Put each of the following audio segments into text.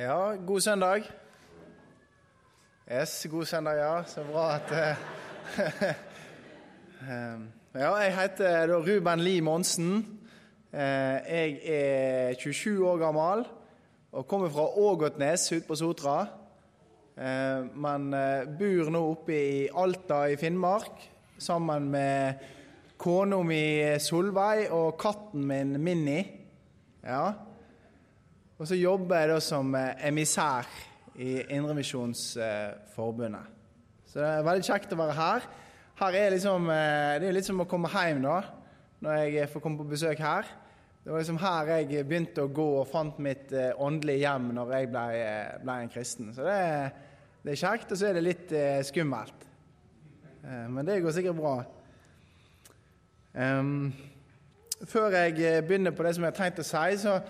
Ja, god søndag. Yes, god søndag, ja. Så bra at eh, Ja, jeg heter da Ruben Lie Monsen. Eh, jeg er 27 år gammel og kommer fra Ågotnes ute på Sotra. Eh, men eh, bor nå oppe i Alta i Finnmark sammen med kona mi Solveig og katten min Minni. Ja. Og så jobber jeg da som eh, emissær i Indremisjonsforbundet. Så det er veldig kjekt å være her. Her er liksom, eh, Det er litt som å komme hjem da, når jeg får komme på besøk her. Det var liksom her jeg begynte å gå og fant mitt eh, åndelige hjem når jeg ble, ble en kristen. Så det er, det er kjekt, og så er det litt skummelt. Men det går sikkert bra. Um, før jeg begynner på det som jeg har tenkt å si, så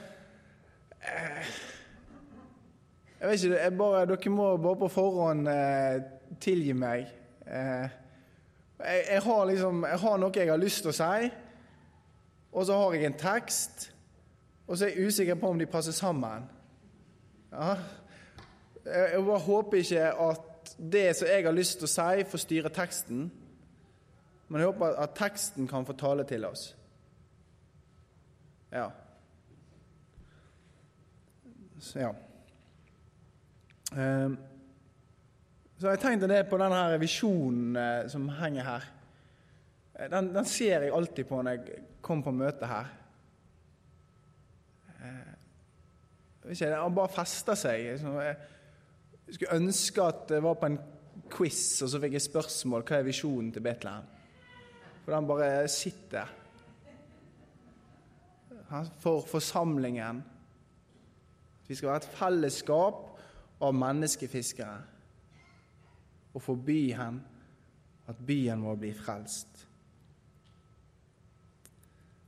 jeg vet ikke, jeg bare, Dere må bare på forhånd eh, tilgi meg. Eh, jeg, jeg, har liksom, jeg har noe jeg har lyst til å si, og så har jeg en tekst, og så er jeg usikker på om de passer sammen. Ja. Jeg, jeg bare håper ikke at det som jeg har lyst til å si, får styre teksten, men jeg håper at teksten kan få tale til oss. Ja. Så ja. Ehm, så jeg tenkte det på denne visjonen eh, som henger her. Eh, den, den, ser jeg alltid på når jeg kommer på møte her. Eh, ikke, Den bare fester seg. Jeg skulle ønske at jeg var på en quiz, og så fikk jeg spørsmål hva er visjonen til Betlehem. For den bare sitter. For forsamlingen vi skal være et fellesskap av menneskefiskere og forby hen at byen må bli frelst.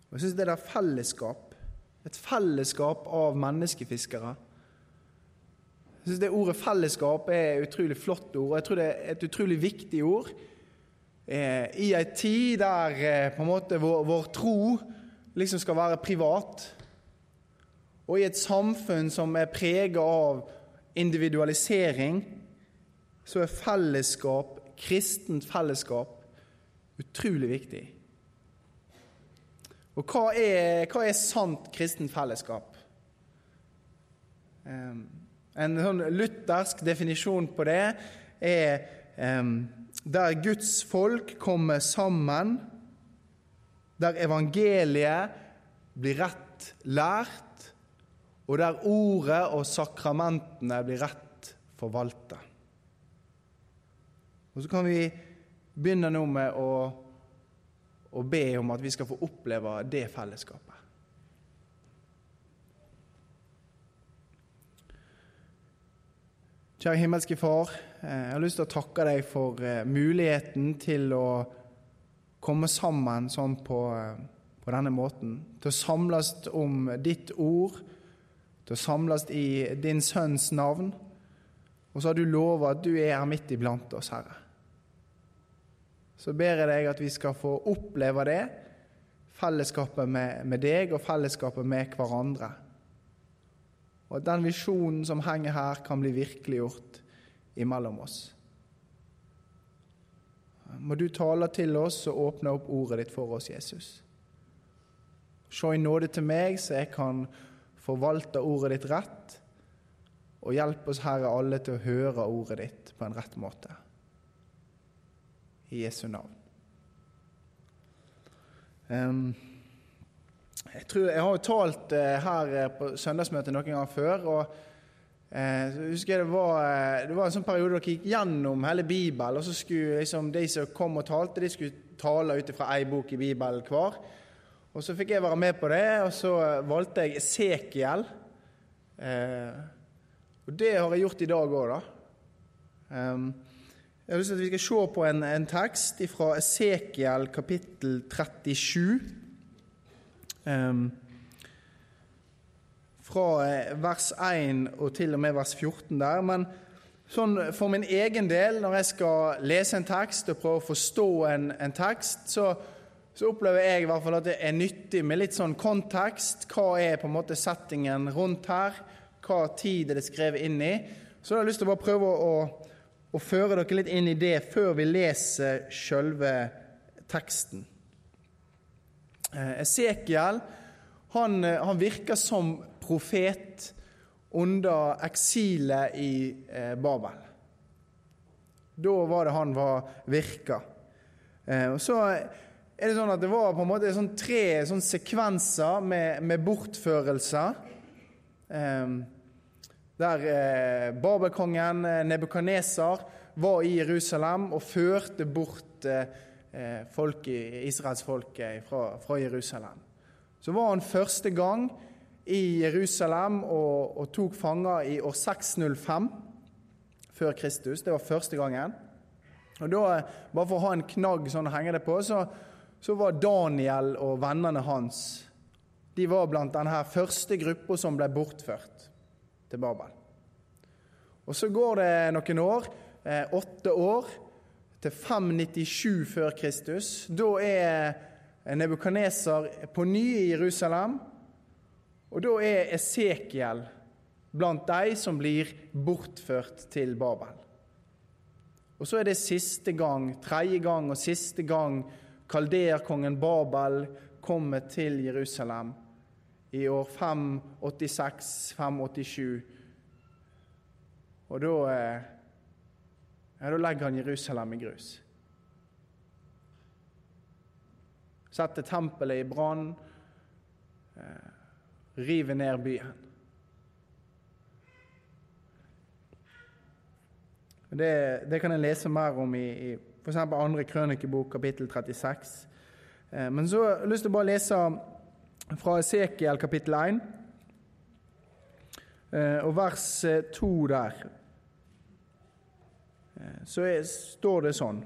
Og Jeg syns det der fellesskap, et fellesskap av menneskefiskere Jeg syns det ordet 'fellesskap' er et utrolig flott ord, og jeg tror det er et utrolig viktig ord. Eh, I ei tid der eh, på en måte vår, vår tro liksom skal være privat, og i et samfunn som er preget av individualisering, så er fellesskap, kristent fellesskap, utrolig viktig. Og hva er, hva er sant kristent fellesskap? En sånn luthersk definisjon på det er der Guds folk kommer sammen, der evangeliet blir rett lært, og der ordet og sakramentene blir rett forvalta. Og så kan vi begynne nå med å, å be om at vi skal få oppleve det fellesskapet. Kjære himmelske Far, eh, jeg har lyst til å takke deg for eh, muligheten til å komme sammen sånn på, eh, på denne måten. Til å samles om ditt ord til å samles i din sønns navn. Og så har du lova at du er her midt iblant oss, Herre. Så ber jeg deg at vi skal få oppleve det, fellesskapet med, med deg og fellesskapet med hverandre. Og at den visjonen som henger her, kan bli virkeliggjort imellom oss. Må du tale til oss og åpne opp ordet ditt for oss, Jesus. Se i nåde til meg, så jeg kan forvalte ordet ditt rett, og hjelp oss, Herre, alle til å høre ordet ditt på en rett måte. I Jesu navn. Um, jeg, tror, jeg har jo talt uh, her eh, på søndagsmøtet noen ganger før. og uh, så husker det var, uh, det var en sånn periode dere gikk gjennom hele Bibelen. og så skulle liksom, De som kom og talte, de skulle tale ut fra ei bok i Bibelen hver. Og Så fikk jeg være med på det, og så valgte jeg Esekiel. Eh, og det har jeg gjort i dag òg, da. Um, jeg har lyst til at vi skal se på en, en tekst fra Esekiel kapittel 37. Um, fra eh, vers 1 og til og med vers 14 der. Men sånn for min egen del, når jeg skal lese en tekst og prøve å forstå en, en tekst, så så opplever jeg i hvert fall at det er nyttig med litt sånn kontekst. Hva er på en måte settingen rundt her? hva tid er det skrevet inn i. Så jeg har lyst til å bare prøve å, å, føre dere litt inn i det før vi leser sjølve teksten. Eh, Esekiel han, han virker som profet under eksilet i eh, Babel. Da var det han var virka. Eh, så er det sånn at det var på en måte sånn tre sånn sekvenser med, med bortførelser. Eh, der eh, Babelkongen eh, Nebukadnesar var i Jerusalem og førte bort eh, eh folk, israelsfolket fra, fra Jerusalem. Så var han første gang i Jerusalem og, og tok fanger i år 605 før Kristus. Det var første gangen. Og da, Bare for å ha en knagg sånn å henge det på, så, så var Daniel og vennene hans de var blant denne første gruppa som ble bortført til Babel. Og Så går det noen år, eh, åtte år, til 597 før Kristus. Da er Nebukaneser på ny i Jerusalem, og da er Esekiel blant de som blir bortført til Babel. Og så er det siste gang, tredje gang og siste gang kalderkongen Babel kommer til Jerusalem i år 586-587. Og da, eh, ja, da legger han Jerusalem i grus. Setter tempelet i brann, eh, river ned byen. Det, det, kan jeg lese mer om i, i f.eks. andre krønikebok, kapittel 36. Eh, men så har jeg lyst til å bare lese fra Esekiel kapittel 1, eh, og vers 2 eh, der. Så står det sånn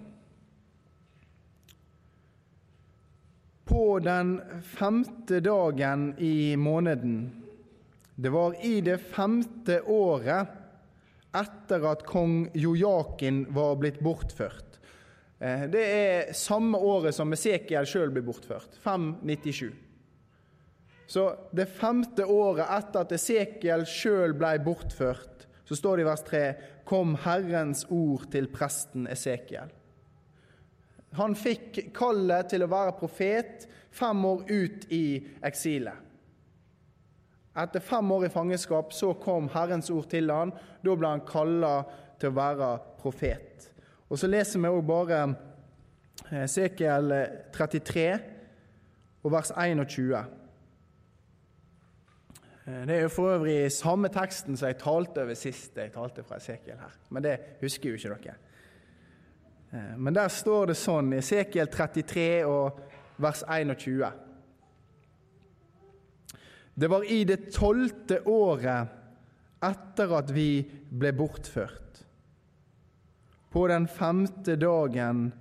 På den femte dagen i måneden, det var i det femte året etter at kong Jojakin var blitt bortført. Eh, det er samme året som Esekiel sjøl ble bortført, 597. Så det femte året etter at Esekiel sjøl ble bortført, så står det i vers 3 kom Herrens ord til presten Esekiel. Han fikk kallet til å være profet fem år ut i eksilet. Etter fem år i fangenskap så kom Herrens ord til han. Da ble han kalla til å være profet. Og Så leser vi òg bare sekel 33 og vers 21. Eh, det er jo for øvrig samme teksten som jeg talte over sist jeg talte fra Esekiel her. Men det husker jo ikke dere. Eh, men der står det sånn i Esekiel 33 og vers 21. Det var i det tolvte året etter at vi ble bortført. På den femte dagen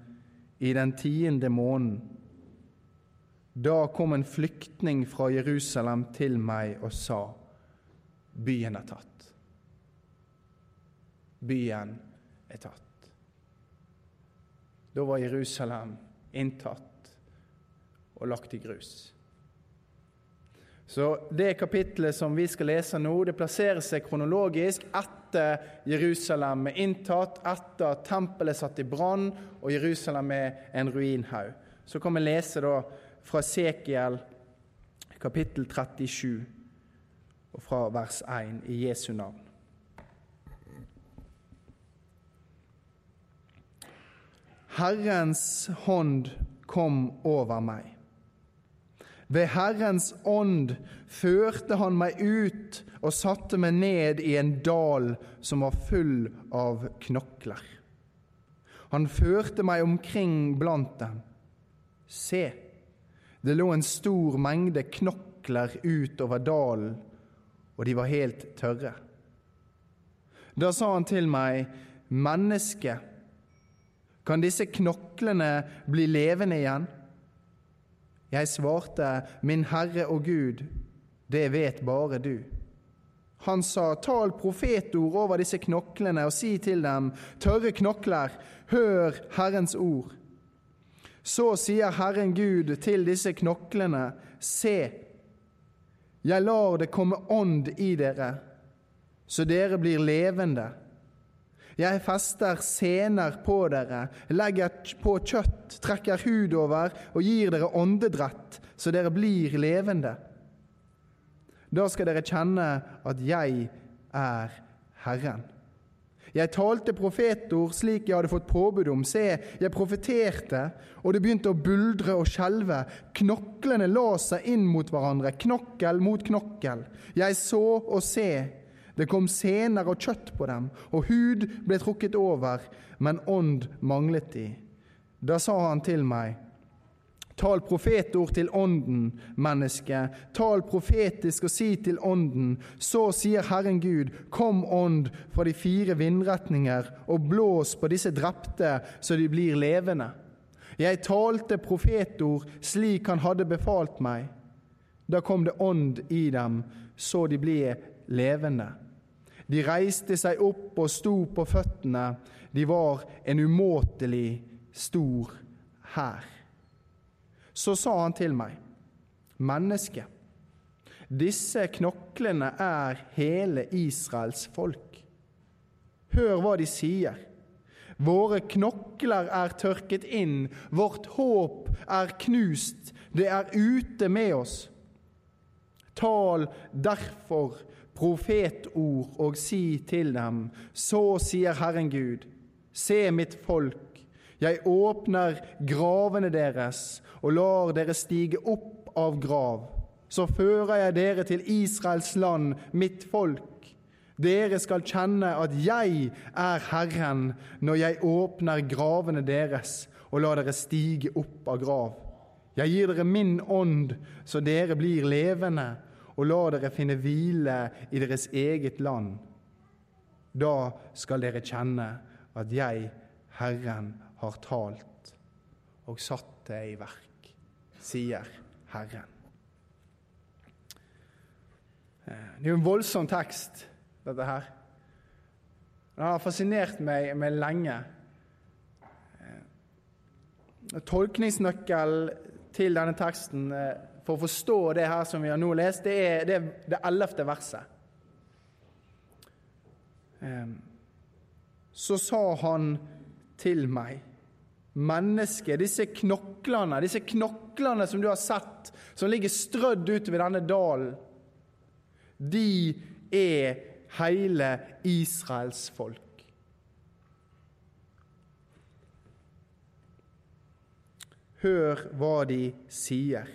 i den tiende måneden. Da kom en flyktning fra Jerusalem til meg og sa:" Byen er tatt. Byen er tatt. Da var Jerusalem inntatt og lagt i grus. Så Det kapitlet som vi skal lese nå, det plasserer seg kronologisk etter Jerusalem er inntatt, etter at tempelet er satt i brann og Jerusalem er en ruinhaug. Så kan vi lese da fra Sekiel kapittel 37 og fra vers 1 i Jesu navn. Herrens hånd kom over meg ved Herrens ånd førte han meg ut og satte meg ned i en dal som var full av knokler. Han førte meg omkring blant dem. Se, det lå en stor mengde knokler utover dalen, og de var helt tørre. Da sa han til meg, Menneske, kan disse knoklene bli levende igjen? Jeg svarte, Min Herre og Gud, det vet bare du. Han sa, Tal profetord over disse knoklene og si til dem, tørre knokler, hør Herrens ord. Så sier Herren Gud til disse knoklene, se, jeg lar det komme ånd i dere, så dere blir levende. Jeg fester sener på dere, legger på kjøtt, trekker hud over og gir dere åndedrett, så dere blir levende. Da skal dere kjenne at jeg er Herren. Jeg talte profetord slik jeg hadde fått påbud om. Se, jeg profeterte, og det begynte å buldre og skjelve. Knoklene la seg inn mot hverandre, knokkel mot knokkel. Jeg så og se. Det kom sener og kjøtt på dem, og hud ble trukket over, men ånd manglet de. Da sa han til meg, Tal profetord til ånden, menneske. Tal profetisk og si til ånden. Så sier Herren Gud, kom ånd fra de fire vindretninger, og blås på disse drepte så de blir levende. Jeg talte profetord slik han hadde befalt meg. Da kom det ånd i dem, så de ble levende. De reiste seg opp og sto på føttene. De var en umåtelig stor hær. Så sa han til meg, menneske, disse knoklene er hele Israels folk. Hør hva de sier. Våre knokler er tørket inn, vårt håp er knust, det er ute med oss. Tal derfor profetord og si til dem, så sier Herren Gud, se mitt folk, jeg åpner gravene deres og lar dere stige opp av grav. Så fører jeg dere til Israels land, mitt folk. Dere skal kjenne at jeg er Herren når jeg åpner gravene deres og lar dere stige opp av grav. Jeg gir dere min ånd, så dere blir levende, og lar dere finne hvile i deres eget land. Da skal dere kjenne at jeg, Herren, har talt og satt det i verk, sier Herren. Eh, det er jo en voldsom tekst, dette her. Den har fascinert meg, meg lenge. Tolkningsnøkkelen tolkningsnøkkel til denne teksten eh, for å forstå det her som vi har nå lest, det er det, det ellevte verset. Så sa han til meg. Mennesket, disse knoklene, disse knoklene som du har sett, som ligger strødd utover denne dalen, de er hele Israels folk. Hør hva de sier.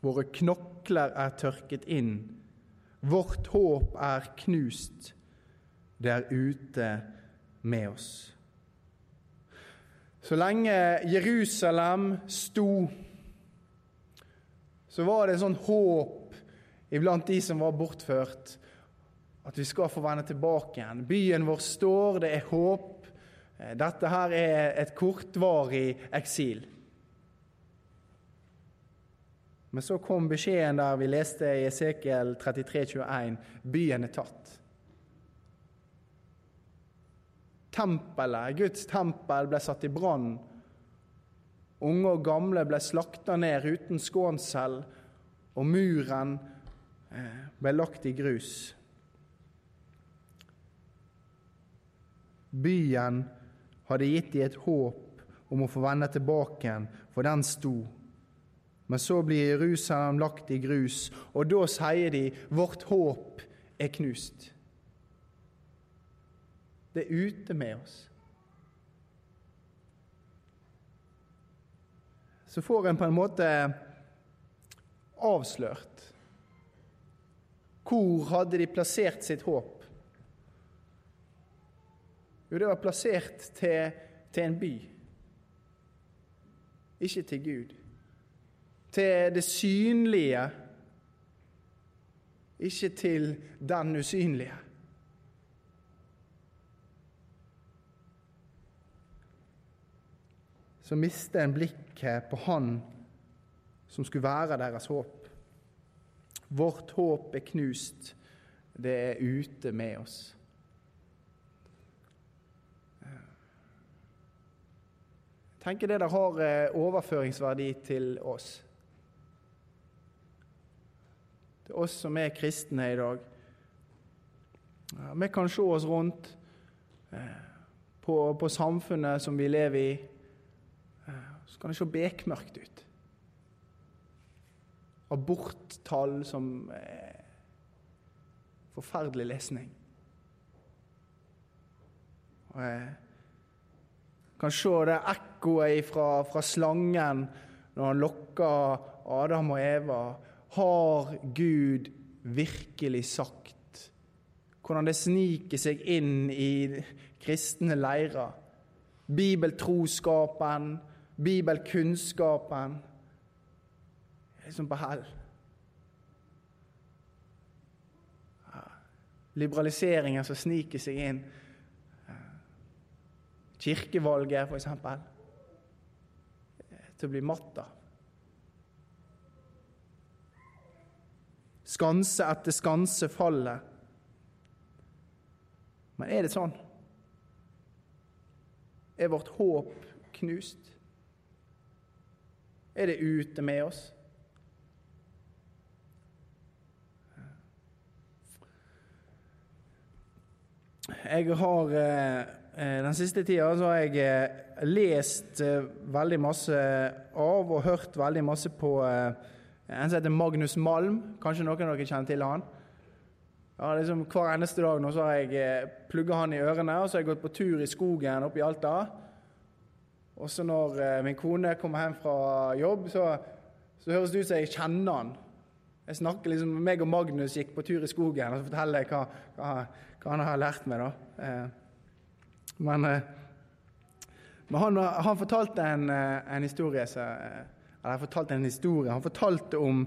Våre knokler er tørket inn, vårt håp er knust. Det er ute med oss. Så lenge Jerusalem sto, så var det en sånn håp iblant de som var bortført, at vi skal få vende tilbake igjen. Byen vår står, det er håp. Dette her er et kortvarig eksil. Men så kom beskjeden der vi leste i Esekiel 33, 21. Byen er tatt. Tempelet, Guds tempel, ble satt i brann. Unge og gamle ble slakta ned uten skånsel, og muren eh, ble lagt i grus. Byen hadde gitt dem et håp om å få vende tilbake igjen, for den sto. Men så blir Jerusalem lagt i grus, og da sier de vårt håp er knust. Det er ute med oss. Så får en på en måte avslørt hvor hadde de plassert sitt håp? Jo, det var plassert til, til en by, ikke til Gud. Til det synlige, ikke til den usynlige. så mister en blikket på Han som skulle være deres håp. Vårt håp er knust, det er ute med oss. Tenker det der har eh, overføringsverdi til oss. Til oss som er kristne i dag. Vi kan se oss rundt på, på samfunnet som vi lever i. Så kan det se bekmørkt ut. Aborttall som er Forferdelig lesning. Og jeg kan se det ekkoet fra, fra slangen når han lokker Adam og Eva. Har Gud virkelig sagt? Hvordan det sniker seg inn i kristne leirer. Bibeltroskapen, bibelkunnskapen. Liksom på hell. Liberaliseringen som sniker seg inn. Kirkevalget, eksempel. Til å bli matt av. Skanse etter skanse faller. Men er det sånn? Er vårt håp knust? Er det ute med oss? Jeg har eh, eh, Den siste tida har jeg eh, lest veldig masse av og hørt veldig masse på en som heter Magnus Malm. Kanskje noen av dere kjenner til han? Ja, liksom Hver eneste dag nå så har jeg plugga han i ørene, og så har jeg gått på tur i skogen oppe i Alta. Og så når min kone kommer hjem fra jobb, så, så høres det ut som jeg kjenner han. Jeg snakker liksom, meg og Magnus gikk på tur i skogen, og så forteller jeg hva, hva hva han har lært meg, da. Eh, men, eh, men han, han, fortalte en, eh, en historie så, Eller han fortalte en historie. Han fortalte om,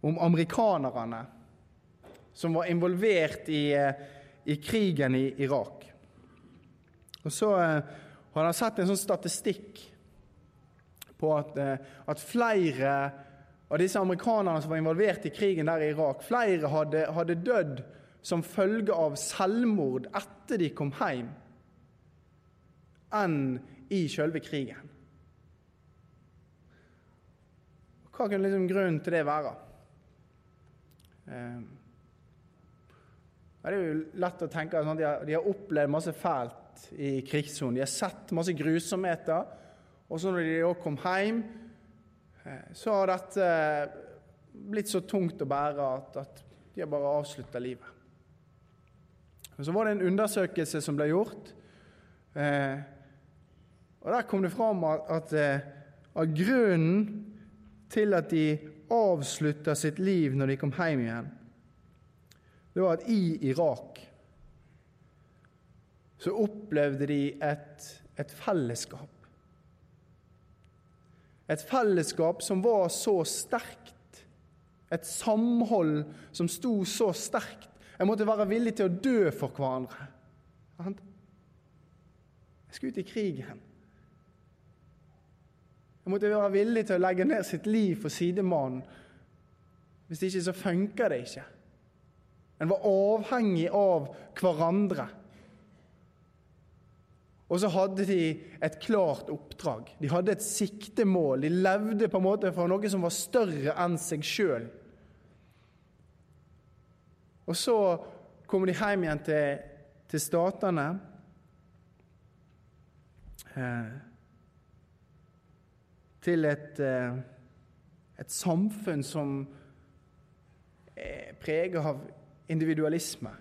om amerikanerne som var involvert i, i krigen i Irak. Og så har han sett en sånn statistikk på at, at, flere av disse amerikanerne som var involvert i krigen der i Irak, flere hadde, hadde dødd som følge av selvmord etter de kom hjem, enn i sjølve krigen. Hva kunne liksom grunnen til det være? Eh, det er jo lett å tenke at de har, de har opplevd masse fælt i krigssonen. De har sett masse grusomheter. Og så når de da kom hjem, eh, så har dette blitt så tungt å bære at, at de har bare avslutta livet. Og så var det en undersøkelse som ble gjort. Eh, og Der kom det fram at, at, eh, at, grunnen til at de avslutta sitt liv når de kom hjem igjen, det var at i Irak så opplevde de et, et fellesskap. Et fellesskap som var så sterkt. Et samhold som sto så sterkt jeg måtte være villig til å dø for hverandre. Jeg skulle ut i krigen. Jeg måtte være villig til å legge ned sitt liv for sidemannen. Hvis ikke, så funker det ikke. En var avhengig av hverandre. Og så hadde de et klart oppdrag. De hadde et siktemål. De levde på en måte for noe som var større enn seg sjøl. Og så kommer de hjem igjen til, til statene. Eh, til et, eh, et, samfunn som er preget av individualisme.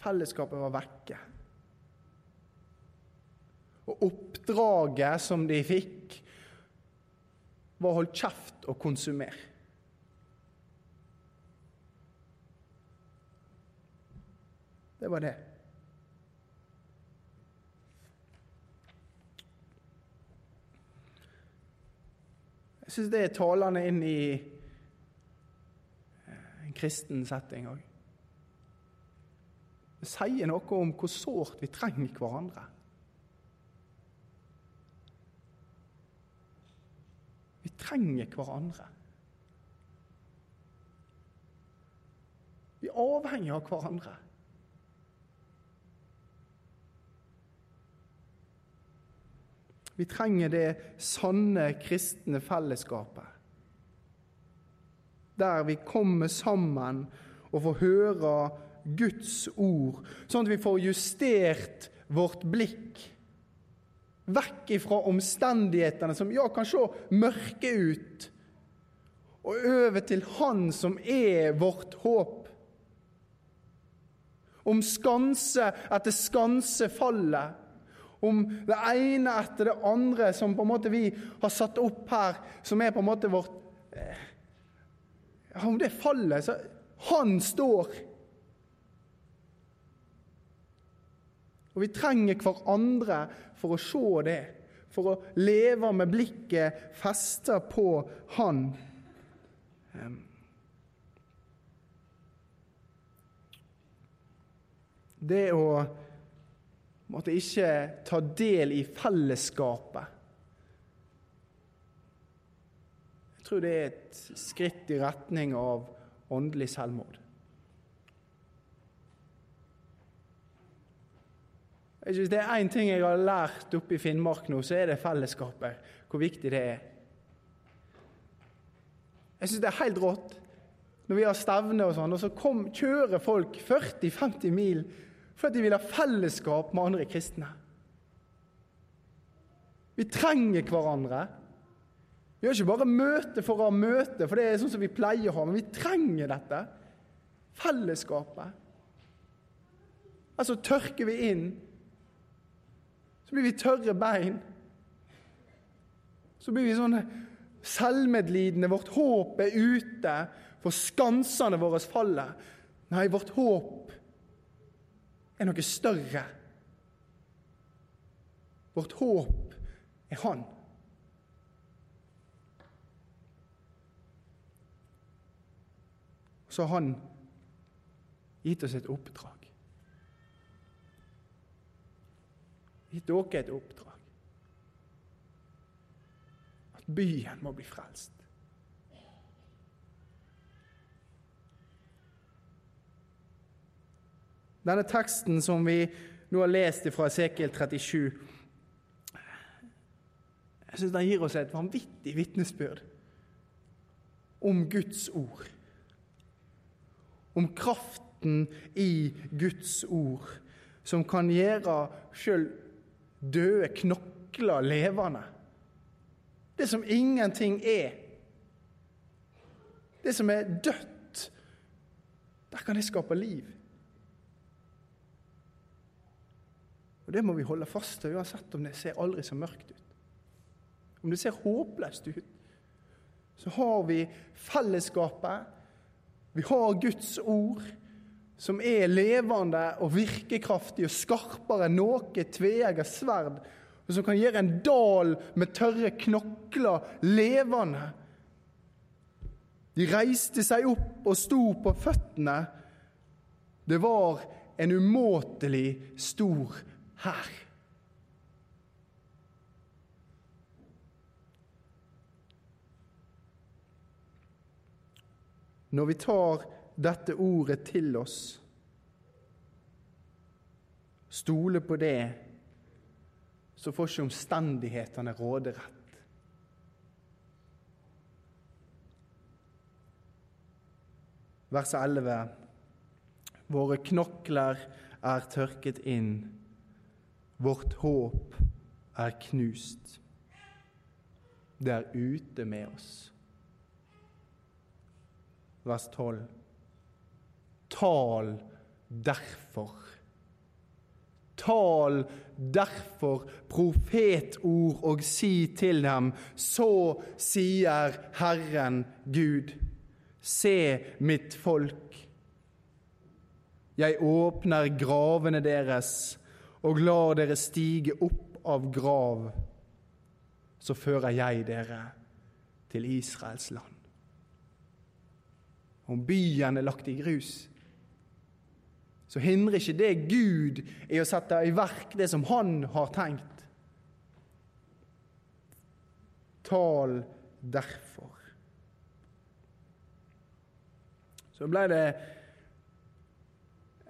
Fellesskapet var vekke. Og oppdraget som de fikk, var å holde kjeft og konsumere. Det var det. Jeg syns det er talende inn i eh, en kristen setting òg. Det sier noe om hvor sårt vi trenger hverandre. Vi trenger hverandre. Vi er avhengig av hverandre. Vi trenger det sanne kristne fellesskapet. Der vi kommer sammen og får høre Guds ord, sånn at vi får justert vårt blikk vekk ifra omstendighetene som ja, kan se mørke ut, og over til Han som er vårt håp. Om skanse etter skanse faller, om det ene etter det andre som på en måte vi har satt opp her, som er på en måte vårt eh, Om det faller, så Han står. Og vi trenger hverandre for å se det, for å leve med blikket festa på Han. Det å måtte ikke ta del i fellesskapet Jeg tror det er et skritt i retning av åndelig selvmord. Hvis det er én ting jeg har lært oppe i Finnmark nå, så er det fellesskapet. Hvor viktig det er. Jeg syns det er helt rått når vi har stevne og sånn, og så kom, kjører folk 40-50 mil fordi de vil ha fellesskap med andre kristne. Vi trenger hverandre. Vi har ikke bare møte for å ha møte, for det er sånn som vi pleier å ha, men vi trenger dette. Fellesskapet. Altså tørker vi inn så blir vi tørre bein. Så blir vi sånn selvmedlidende. Vårt håp er ute, for skansene våre faller. Nei, vårt håp er noe større. Vårt håp er Han. Så har Han gitt oss et oppdrag. gitt dere et oppdrag. At byen må bli frelst. Denne teksten som vi nå har lest fra Esekiel 37, jeg synes den gir oss et vanvittig vitnesbyrd om Guds ord. Om kraften i Guds ord, som kan gjøre sjøl døde knokler levende. Det som ingenting er. Det som er dødt. Der kan det skape liv. Og Det må vi holde fast til, uansett om det ser aldri så mørkt ut. Om det ser håpløst ut, så har vi fellesskapet. Vi har Guds ord som er levende og virkekraftig og skarpere enn noe tveegget sverd, og som kan gjøre en dal med tørre knokler levende. De reiste seg opp og sto på føttene. Det var en umåtelig stor hær. Når vi tar dette ordet til oss. Stole på det, så får ikke omstendighetene råderett. Vers 11. Våre knokler er tørket inn, vårt håp er knust. Det er ute med oss. Vers 12. Tal derfor. Tal derfor profetord og si til dem, så sier Herren Gud, se mitt folk. Jeg åpner gravene deres og lar dere stige opp av grav. Så fører jeg dere til Israels land. Om byen er lagt i grus, så hindrer ikke det Gud i å sette i verk det som Han har tenkt. Tal derfor. Så ble det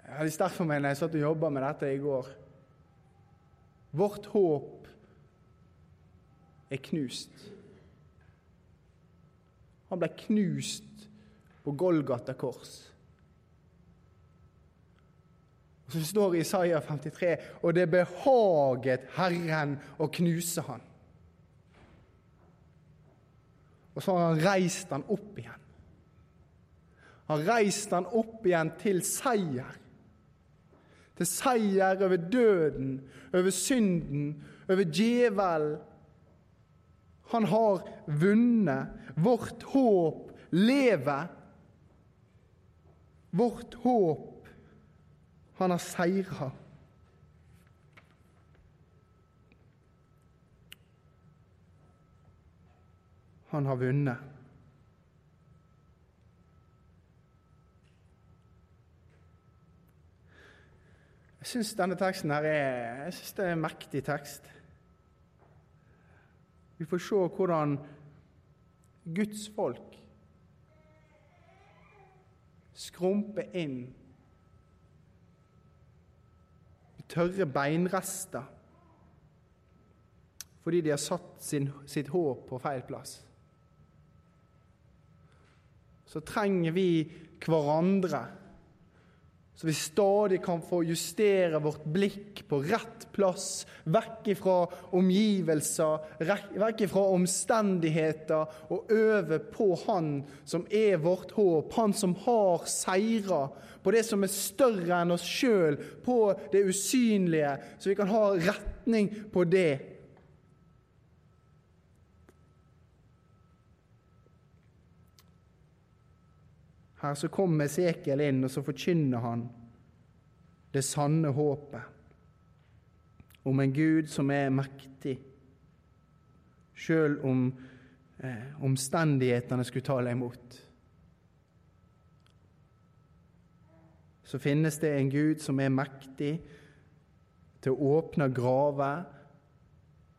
Jeg hadde sterkt for meg når jeg satt og jobba med dette i går. Vårt håp er knust. Han ble knust på Golgata kors. Og Så står det i Isaiah 53 og det behaget Herren å knuse han. Og så har han reist han opp igjen. Han reiste han opp igjen til seier. Til seier over døden, over synden, over djevelen. Han har vunnet. Vårt håp lever. Vårt håp Han har seira. Han har vunnet. Jeg syns denne teksten her er, jeg synes det er en mektig tekst. Vi får se hvordan Guds folk skrumper inn i tørre beinrester fordi de har satt sin, sitt håp på feil plass. Så trenger vi hverandre så vi stadig kan få justere vårt blikk på rett plass, vekk ifra omgivelser, vekk ifra omstendigheter, og øve på Han som er vårt håp, Han som har seira, på det som er større enn oss sjøl, på det usynlige, så vi kan ha retning på det. Her så kommer Esekiel inn, og så forkynner han det sanne håpet om en Gud som er mektig, sjøl om eh, omstendighetene skulle deg imot. Så finnes det en Gud som er mektig til å åpne graver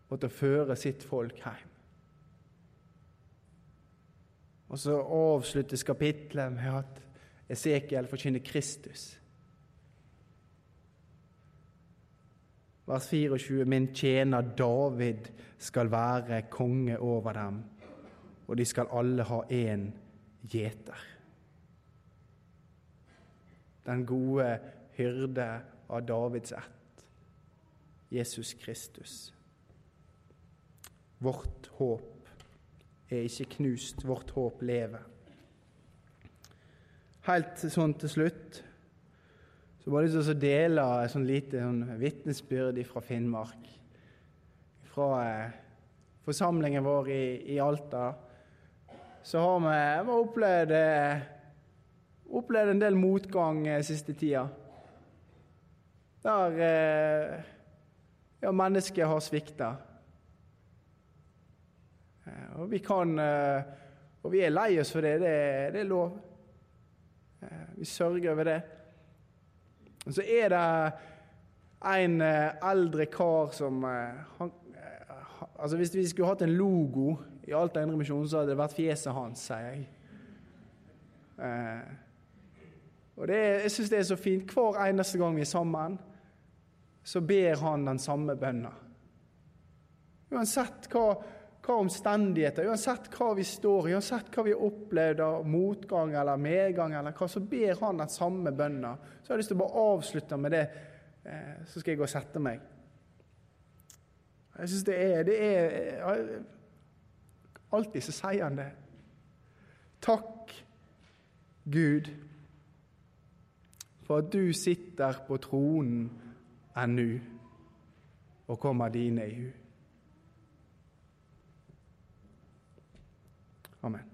og til å føre sitt folk hjem. Og så avsluttes kapitlet med at Esekiel forkynner Kristus. Vers 24.: Min tjener David skal være konge over dem, og de skal alle ha én gjeter. Den gode hyrde av Davids ett, Jesus Kristus. Vårt håp er ikke knust, vårt håp lever. Helt sånn til slutt så bare lyst til å dele et sånn lite sånn vitnesbyrd fra Finnmark. Fra eh, forsamlingen vår i, i, Alta så har vi, vi opplevd, eh, opplevd en del motgang eh, siste tida. Der eh, ja, mennesket har svikta. Eh, og vi kan eh, Og vi er lei oss for det. Det, det er lov. Eh, vi sørger over det. Og så er det en eldre kar som han, altså Hvis vi skulle hatt en logo i Alta Indremisjon, så hadde det vært fjeset hans, sier jeg. og det, Jeg syns det er så fint. Hver eneste gang vi er sammen, så ber han den samme bønna. Uansett hva hva omstendigheter, uansett hva vi står i, uansett hva vi har opplevd av motgang eller medgang, eller hva, så ber han den samme bønna. Så jeg har lyst til å bare avslutte med det, eh, så skal jeg gå og sette meg. Jeg syns det er, det er Alltid så sier han det. Takk, Gud, for at du sitter på tronen ennu og kommer dine i hu. Amen.